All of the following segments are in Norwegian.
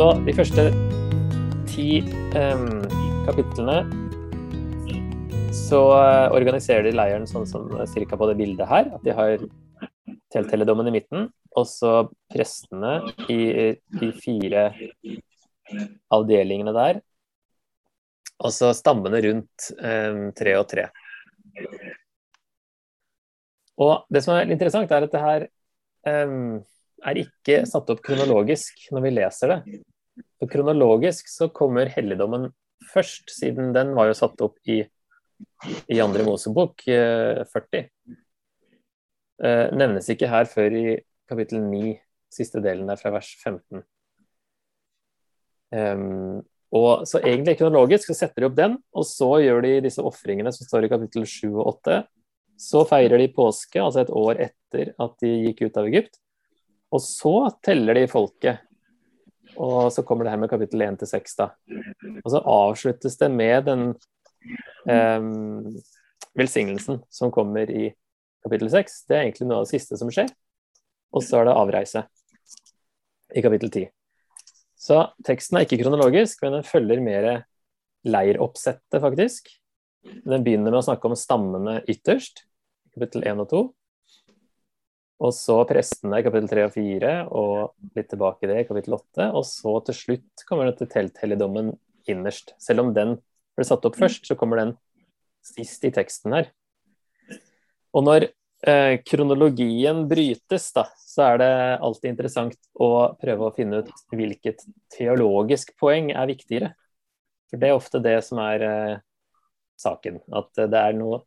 Så de første ti um, kapitlene så uh, organiserer de leiren sånn som cirka på det bildet her. At de har telteledommen i midten, og så prestene i de fire avdelingene der. Og så stammene rundt um, tre og tre. Og det som er interessant, er at det her um, er ikke satt opp kronologisk når vi leser det. For kronologisk så kommer helligdommen først, siden den var jo satt opp i, i andre Mosebok, eh, 40. Eh, nevnes ikke her før i kapittel 9, siste delen der fra vers 15. Um, og så egentlig kronologisk så setter de opp den, og så gjør de disse ofringene som står i kapittel 7 og 8. Så feirer de påske, altså et år etter at de gikk ut av Egypt. Og så teller de folket. Og så kommer det her med kapittel 1 til 6, da. Og så avsluttes det med den um, velsignelsen som kommer i kapittel 6. Det er egentlig noe av det siste som skjer. Og så er det avreise i kapittel 10. Så teksten er ikke kronologisk, men den følger mer leiroppsettet, faktisk. Den begynner med å snakke om stammene ytterst, kapittel 1 og 2. Og så prestene kapittel 3 og 4, og litt tilbake i det i kapittel 8. Og så til slutt kommer dette telthelligdommen innerst. Selv om den ble satt opp først, så kommer den sist i teksten her. Og når eh, kronologien brytes, da, så er det alltid interessant å prøve å finne ut hvilket teologisk poeng er viktigere. For det er ofte det som er eh, saken. At det er noe,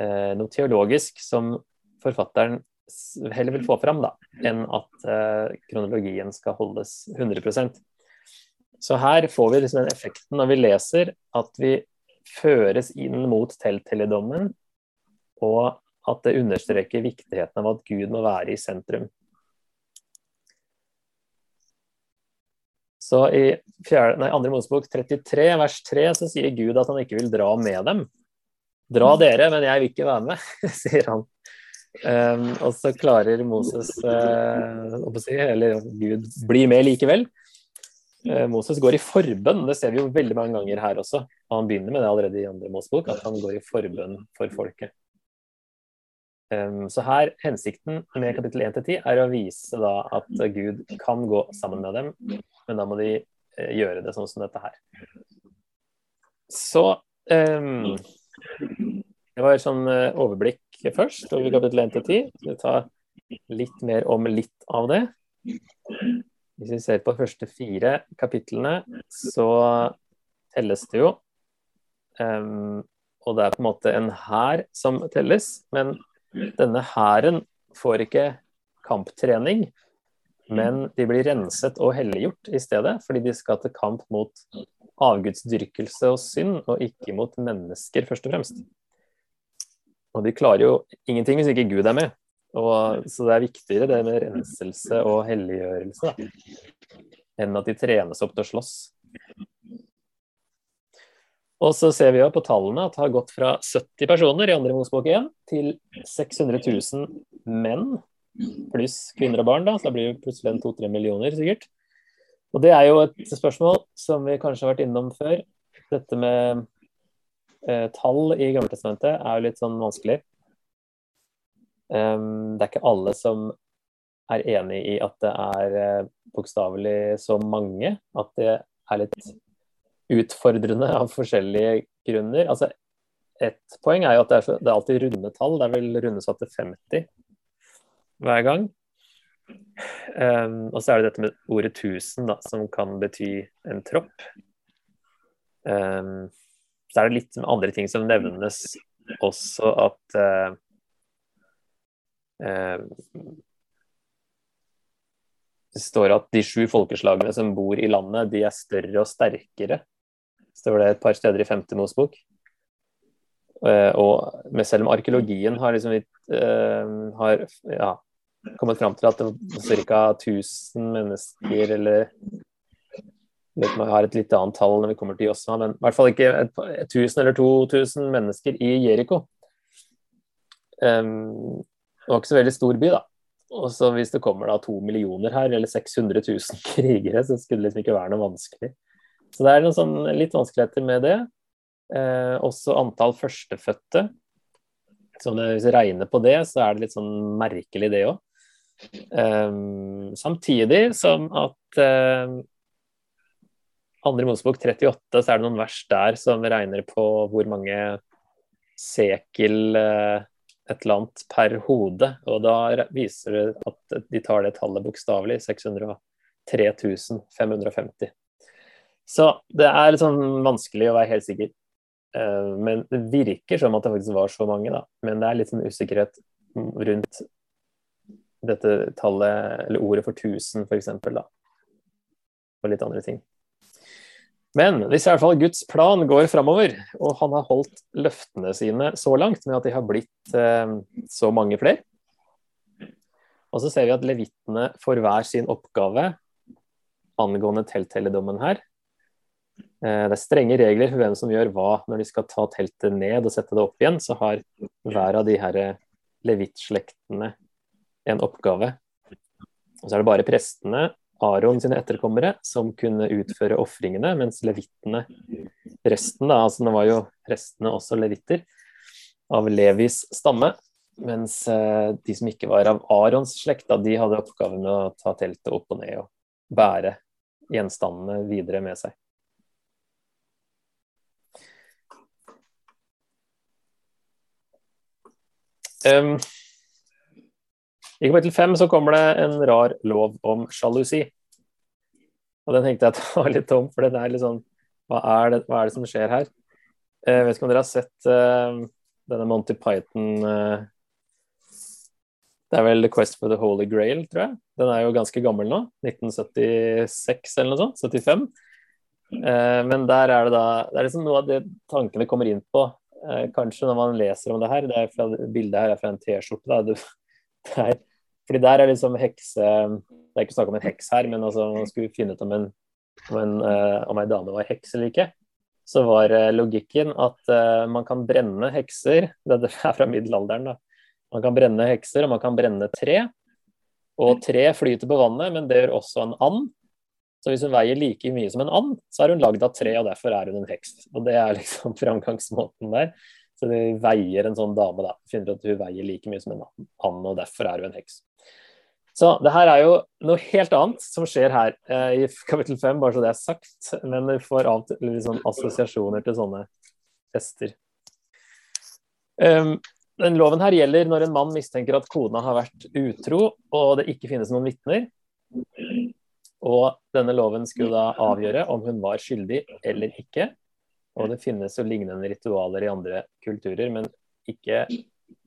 eh, noe, teologisk som forfatteren heller vil få fram, da, enn at eh, kronologien skal holdes 100% Så her får vi liksom den effekten når vi leser, at vi føres inn mot telthelligdommen og at det understreker viktigheten av at Gud må være i sentrum. Så i fjerde, nei, andre Mosebok 33, vers 3, så sier Gud at han ikke vil dra med dem. Dra dere, men jeg vil ikke være med, sier han. Um, og så klarer Moses, uh, eller Gud, bli med likevel. Uh, Moses går i forbønn, det ser vi jo veldig mange ganger her også. Og han begynner med det allerede i andre Mosebok, at han går i forbønn for folket. Um, så her, Hensikten med kapittel 1-10 er å vise da at Gud kan gå sammen med dem, men da må de uh, gjøre det sånn som dette her. Så um, Det var et sånn uh, overblikk først over kapittel 1-10. Vi tar litt mer om litt av det. Hvis vi ser på de første fire kapitlene, så telles det jo. Um, og det er på en måte en hær som telles, men denne hæren får ikke kamptrening, men de blir renset og helliggjort i stedet, fordi de skal til kamp mot avgudsdyrkelse og synd, og ikke mot mennesker, først og fremst. Og de klarer jo ingenting hvis ikke Gud er med. Og, så det er viktigere det med renselse og helliggjørelse da, enn at de trenes opp til å slåss. Og så ser vi jo på tallene at det har gått fra 70 personer i andre Mosebok 1 til 600 000 menn pluss kvinner og barn. da, Så det blir det plutselig to-tre millioner, sikkert. Og det er jo et spørsmål som vi kanskje har vært innom før. Dette med eh, tall i Gammeltestamentet er jo litt sånn vanskelig. Um, det er ikke alle som er enig i at det er eh, bokstavelig så mange. At det er litt utfordrende av forskjellige grunner. Altså, et poeng er jo at det er, så, det er alltid runde tall. Det er vel rundes opp til 50 hver gang. Um, og så er det dette med ordet 1000, da, som kan bety en tropp. Um, så er det litt andre ting som nevnes også at uh, uh, Det står at de sju folkeslagene som bor i landet, de er større og sterkere står det et par steder i femte Mosebok. Uh, og selv om arkeologien har, liksom, uh, har ja, kommet fram til at det var ca. 1000 mennesker, eller vet man har et litt annet tall når vi kommer til Josma, men i hvert fall ikke 1000 eller 2000 mennesker i Jeriko. Um, det var ikke så veldig stor by, da. Og så hvis det kommer da to millioner her, eller 600 000 krigere, så skulle det liksom ikke være noe vanskelig. Så det er noen sånn litt vanskeligheter med det. Eh, også antall førstefødte. Så hvis vi regner på det, så er det litt sånn merkelig, det òg. Eh, samtidig som at eh, andre Mosebok 38, så er det noen vers der som regner på hvor mange sekel eh, et eller annet per hode. Og da viser det at de tar det tallet bokstavelig. 603 550. Så det er litt sånn vanskelig å være helt sikker. Eh, men det virker som at det faktisk var så mange, da. Men det er litt sånn usikkerhet rundt dette tallet, eller ordet for 1000 f.eks. da. Og litt andre ting. Men hvis i hvert fall Guds plan går framover, og han har holdt løftene sine så langt med at de har blitt eh, så mange flere Og så ser vi at levittene får hver sin oppgave angående telthelligdommen her. Eh, det er strenge regler for hvem som gjør hva når de skal ta teltet ned og sette det opp igjen. Så har hver av de her levittslektene en oppgave. Og så er det bare prestene Aron sine etterkommere som kunne utføre ofringene, mens levittene, resten da, altså det var jo restene også levitter, av Levis stamme, mens eh, de som ikke var av Arons slekt, da, de hadde oppgaven med å ta teltet opp og ned og bære gjenstandene videre med seg. Um, i kapittel fem så kommer det en rar lov om sjalusi. Og den tenkte jeg at var litt tom, for den er litt sånn hva er, det, hva er det som skjer her? Jeg vet ikke om dere har sett uh, denne Monty Python uh, Det er vel The Quest for the Holy Grail, tror jeg. Den er jo ganske gammel nå. 1976 eller noe sånt. 75. Uh, men der er det da Det er liksom noe av det tankene kommer inn på, kanskje når man leser om det her. Det er fra, bildet her er fra en T-skjorte. Der, fordi der er liksom hekse Det er ikke snakk om en heks her, men altså man skulle finne ut om en, om en, uh, om en dame var heks eller ikke. Så var uh, logikken at uh, man kan brenne hekser Dette er fra middelalderen, da. Man kan brenne hekser, og man kan brenne tre. Og tre flyter på vannet, men det gjør også en and. Så hvis hun veier like mye som en and, så er hun lagd av tre, og derfor er hun en heks. Og det er liksom framgangsmåten der. Så de veier en sånn dame, da. Finner at hun veier like mye som en and, og derfor er hun en heks. Så det her er jo noe helt annet som skjer her eh, i kapittel fem, bare så det er sagt. Men vi får annet, litt sånn assosiasjoner til sånne fester. Um, den loven her gjelder når en mann mistenker at kona har vært utro, og det ikke finnes noen vitner. Og denne loven skulle da avgjøre om hun var skyldig eller ikke. Og det finnes jo lignende ritualer i andre kulturer, men ikke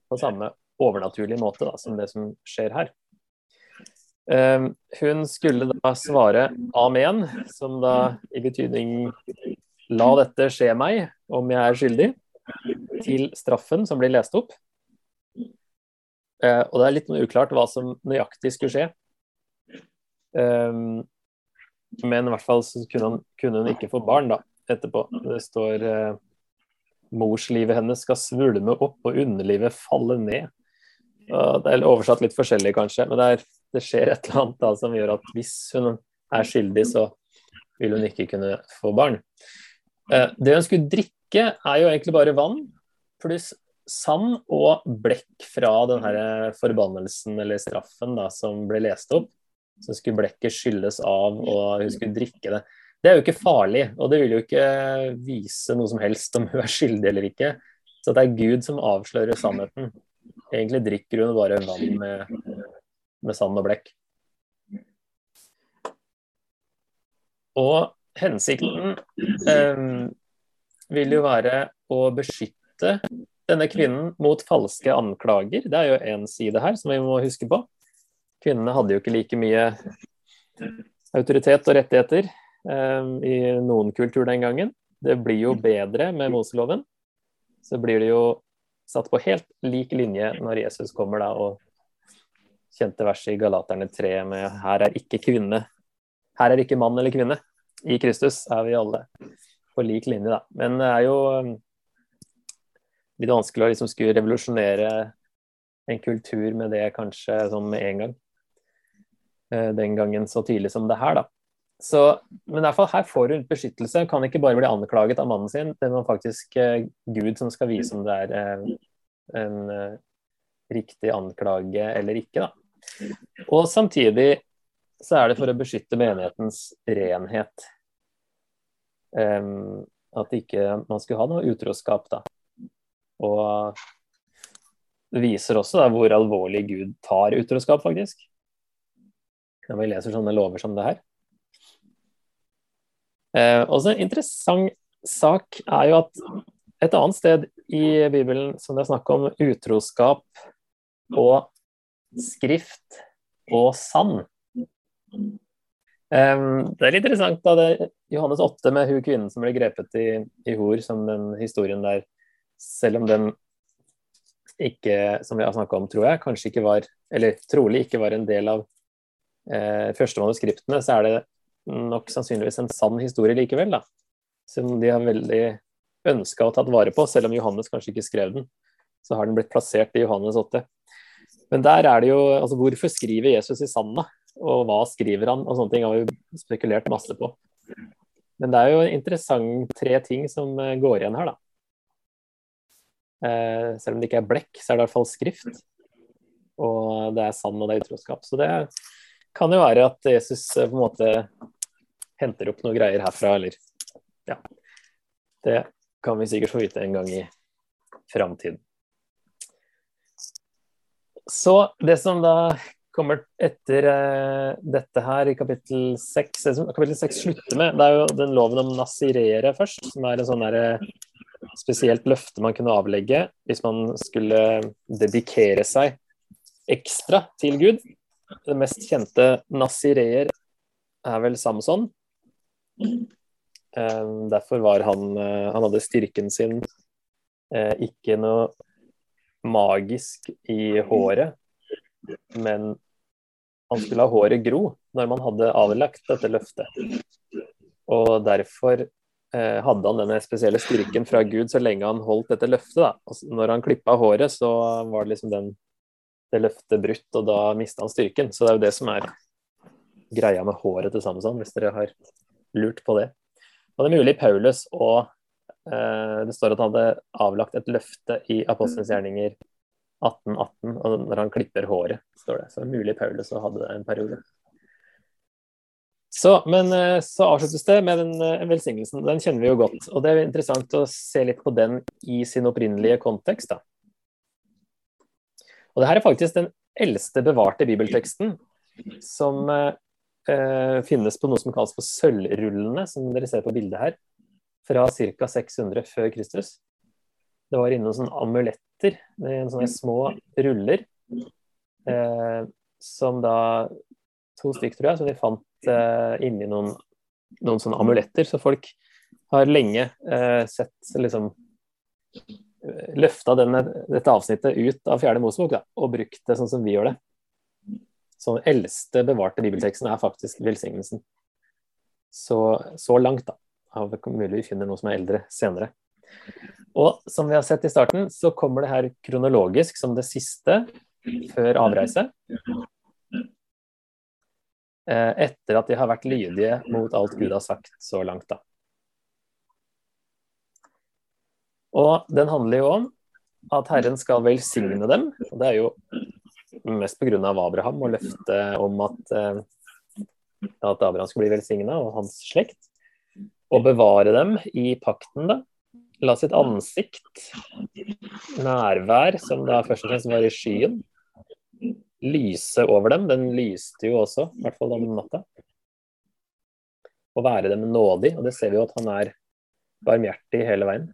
på samme overnaturlige måte da, som det som skjer her. Um, hun skulle da svare amen, som da i betydning la dette skje meg om jeg er skyldig, til straffen som blir lest opp. Uh, og det er litt uklart hva som nøyaktig skulle skje. Um, men i hvert fall så kunne hun, kunne hun ikke få barn, da etterpå. Det står eh, morslivet hennes skal svulme opp og underlivet falle ned. Det er oversatt litt forskjellig, kanskje, men det, er, det skjer et eller annet da, som gjør at hvis hun er skyldig, så vil hun ikke kunne få barn. Eh, det hun skulle drikke, er jo egentlig bare vann pluss sand og blekk fra den her forbannelsen eller straffen da, som ble lest opp. Så skulle blekket skylles av, og hun skulle drikke det. Det er jo ikke farlig, og det vil jo ikke vise noe som helst om hun er skyldig eller ikke. Så det er Gud som avslører sannheten. Egentlig drikker hun bare vann med, med sand og blekk. Og hensikten eh, vil jo være å beskytte denne kvinnen mot falske anklager. Det er jo én side her som vi må huske på. Kvinnene hadde jo ikke like mye autoritet og rettigheter i noen kultur den gangen. Det blir jo bedre med Moseloven. Så blir det jo satt på helt lik linje når Jesus kommer da og kjente verset i Galaterne 3 med 'Her er ikke kvinne'. Her er ikke mann eller kvinne. I Kristus er vi alle på lik linje, da. Men det er jo ehm, litt vanskelig å liksom skulle revolusjonere en kultur med det kanskje sånn med en gang. Eh, den gangen så tidlig som det her, da. Så, men i hvert fall her får hun beskyttelse. Kan ikke bare bli anklaget av mannen sin. Det er faktisk eh, Gud som skal vise om det er eh, en eh, riktig anklage eller ikke. Da. Og samtidig så er det for å beskytte menighetens renhet. Um, at ikke man skulle ha noe utroskap, da. Og det viser også da, hvor alvorlig Gud tar utroskap, faktisk. Når vi leser sånne lover som det her. Eh, også en interessant sak er jo at et annet sted i Bibelen som det er snakk om utroskap og skrift og sand. Um, det er litt interessant da det Johannes 8 med hun kvinnen som ble grepet i, i hor, som den historien der, selv om den ikke, som vi har snakka om, tror jeg, kanskje ikke var, eller trolig ikke var en del av eh, første manuskriptene, så er det nok sannsynligvis en sann historie likevel, da. Som de har veldig ønska og tatt vare på, selv om Johannes kanskje ikke skrev den. Så har den blitt plassert i Johannes 8. Men der er det jo altså Hvorfor skriver Jesus i sanda? Og hva skriver han? Og sånne ting har vi spekulert masse på. Men det er jo interessant tre ting som eh, går igjen her, da. Eh, selv om det ikke er blekk, så er det i hvert fall skrift. Og det er sand, og det er utroskap. Så det kan jo være at Jesus eh, på en måte henter opp noe greier herfra, eller Ja. Det kan vi sikkert få vite en gang i framtiden. Så det som da kommer etter uh, dette her i kapittel seks Kapittel seks slutter med, det er jo den loven om nasirere først, som er en sånn derre spesielt løfte man kunne avlegge hvis man skulle dedikere seg ekstra til Gud. Det mest kjente nasireer er vel Samson. Um, derfor var han uh, Han hadde styrken sin uh, ikke noe magisk i håret, men han skulle ha håret gro når man hadde avlagt dette løftet. Og derfor uh, hadde han denne spesielle styrken fra Gud så lenge han holdt dette løftet. Da. Og når han klippa håret, så var det liksom den, det løftet brutt, og da mista han styrken. Så det er jo det som er greia med håret til Samson, hvis dere har lurt på det. Og det er mulig Paulus og eh, Det står at han hadde avlagt et løfte i Apostelens gjerninger 1818, og når han klipper håret, står det. Så det er mulig Paulus hadde det en periode. Så, men eh, så avsluttes det med den den velsignelsen. Den kjenner vi jo godt. Og det er interessant å se litt på den i sin opprinnelige kontekst. Da. Og det her er faktisk den eldste bevarte bibelteksten som uh, eh, finnes på noe som kalles for sølvrullene, som dere ser på bildet her, fra ca. 600 før Kristus. Det var inne noen sånne amuletter med sånne små ruller, eh, som da To stykker, tror jeg, som de fant eh, inni noen, noen sånne amuletter. Så folk har lenge eh, sett liksom løfta dette avsnittet ut av Fjerde Mosebok og brukt det sånn som vi gjør det. Så den eldste bevarte bibelteksten er faktisk velsignelsen. Så, så langt, da. Av mulig vi finner noe som er eldre senere. Og som vi har sett i starten, så kommer det her kronologisk som det siste før avreise. Eh, etter at de har vært lydige mot alt Gud har sagt så langt, da. Og den handler jo om at Herren skal velsigne dem. og Det er jo mest pga. Abraham og løftet om at, eh, at Abraham skulle bli velsigna, og hans slekt. Og bevare dem i pakten, da. La sitt ansikt, nærvær, som da først og fremst var i skyen, lyse over dem. Den lyste jo også, i hvert fall om natta. Og være dem nådig, og det ser vi jo at han er barmhjertig hele veien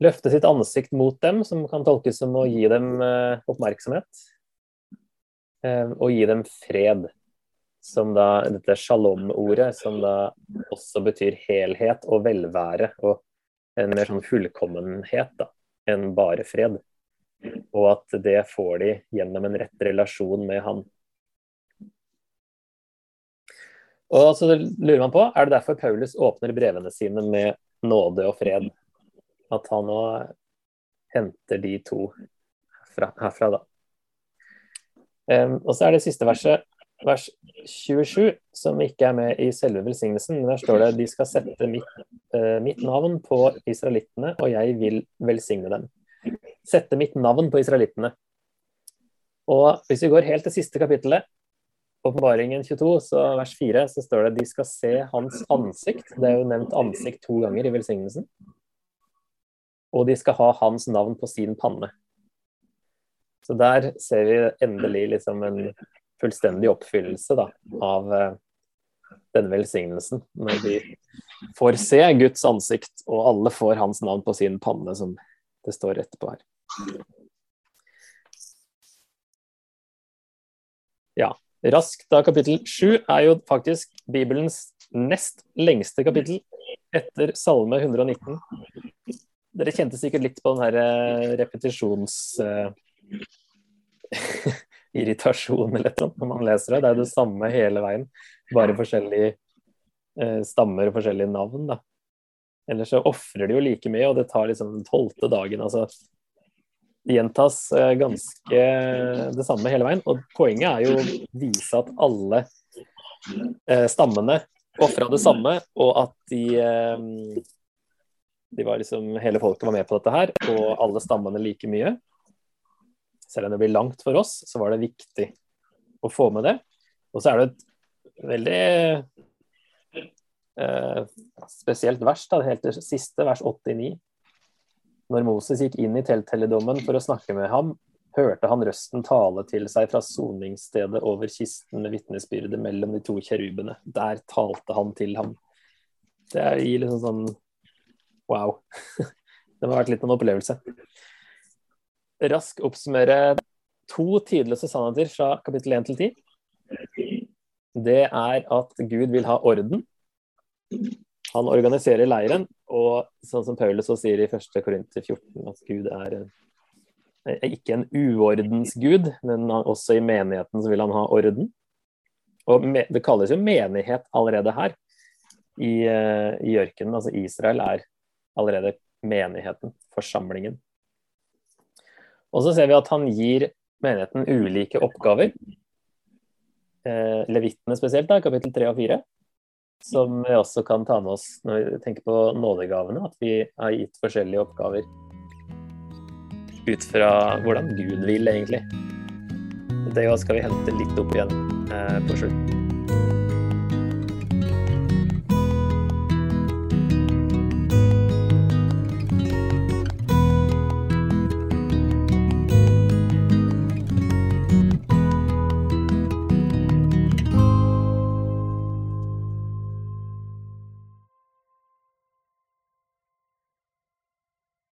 løfte sitt ansikt mot dem, som kan tolkes som å gi dem eh, oppmerksomhet. Eh, og gi dem fred, som da dette shalom-ordet, som da også betyr helhet og velvære. Og en mer sånn fullkommenhet da, enn bare fred. Og at det får de gjennom en rett relasjon med han. Og så lurer man på, Er det derfor Paulus åpner brevene sine med nåde og fred? At han nå henter de to herfra, herfra da. Um, og så er det siste verset, vers 27, som ikke er med i selve velsignelsen. Der står det de skal sette mitt, uh, mitt navn på israelittene, og jeg vil velsigne dem. Sette mitt navn på israelittene. Og hvis vi går helt til siste kapittelet, Åpenbaringen 22, så vers 4, så står det de skal se hans ansikt. Det er jo nevnt ansikt to ganger i velsignelsen. Og de skal ha hans navn på sin panne. Så der ser vi endelig liksom en fullstendig oppfyllelse da, av uh, denne velsignelsen. Når de får se Guds ansikt, og alle får hans navn på sin panne, som det står etterpå her. Ja, raskt da kapittel sju er jo faktisk Bibelens nest lengste kapittel etter Salme 119. Dere kjente sikkert litt på den her repetisjonsirritasjonen repetisjons... Uh, eller noe når man leser det. Det er det samme hele veien, bare forskjellige uh, stammer og forskjellige navn. da. Ellers så ofrer de jo like mye, og det tar liksom den tolvte dagen. altså det gjentas ganske det samme hele veien. Og poenget er jo å vise at alle stammene ofra det samme, og at de de var liksom, Hele folket var med på dette her, og alle stammene like mye. Selv om det blir langt for oss, så var det viktig å få med det. Og så er det et veldig eh, spesielt vers, da, helt det siste, vers 89. Når Moses gikk inn i telthelligdommen for å snakke med ham, hørte han røsten tale til seg fra soningsstedet over kisten med vitnesbyrdet mellom de to kjerubene. Der talte han til ham. Det gir liksom sånn Wow. Det må ha vært litt av en opplevelse. Rask oppsummere to tidløse sannheter fra kapittel 1 til 10. Det er at Gud vil ha orden. Han organiserer leiren, og sånn som Paulus så sier i 1. Korinter 14, at Gud er ikke en uordensgud, men også i menigheten så vil han ha orden. Og Det kalles jo menighet allerede her i, eh, i ørkenen. Altså Israel er allerede menigheten, forsamlingen. Og så ser vi at han gir menigheten ulike oppgaver. Eh, Levittene spesielt, da, kapittel 3 og 4. Som vi også kan ta med oss når vi tenker på nådegavene. At vi har gitt forskjellige oppgaver ut fra hvordan Gud vil, egentlig. Det skal vi hente litt opp igjen eh, på slutten.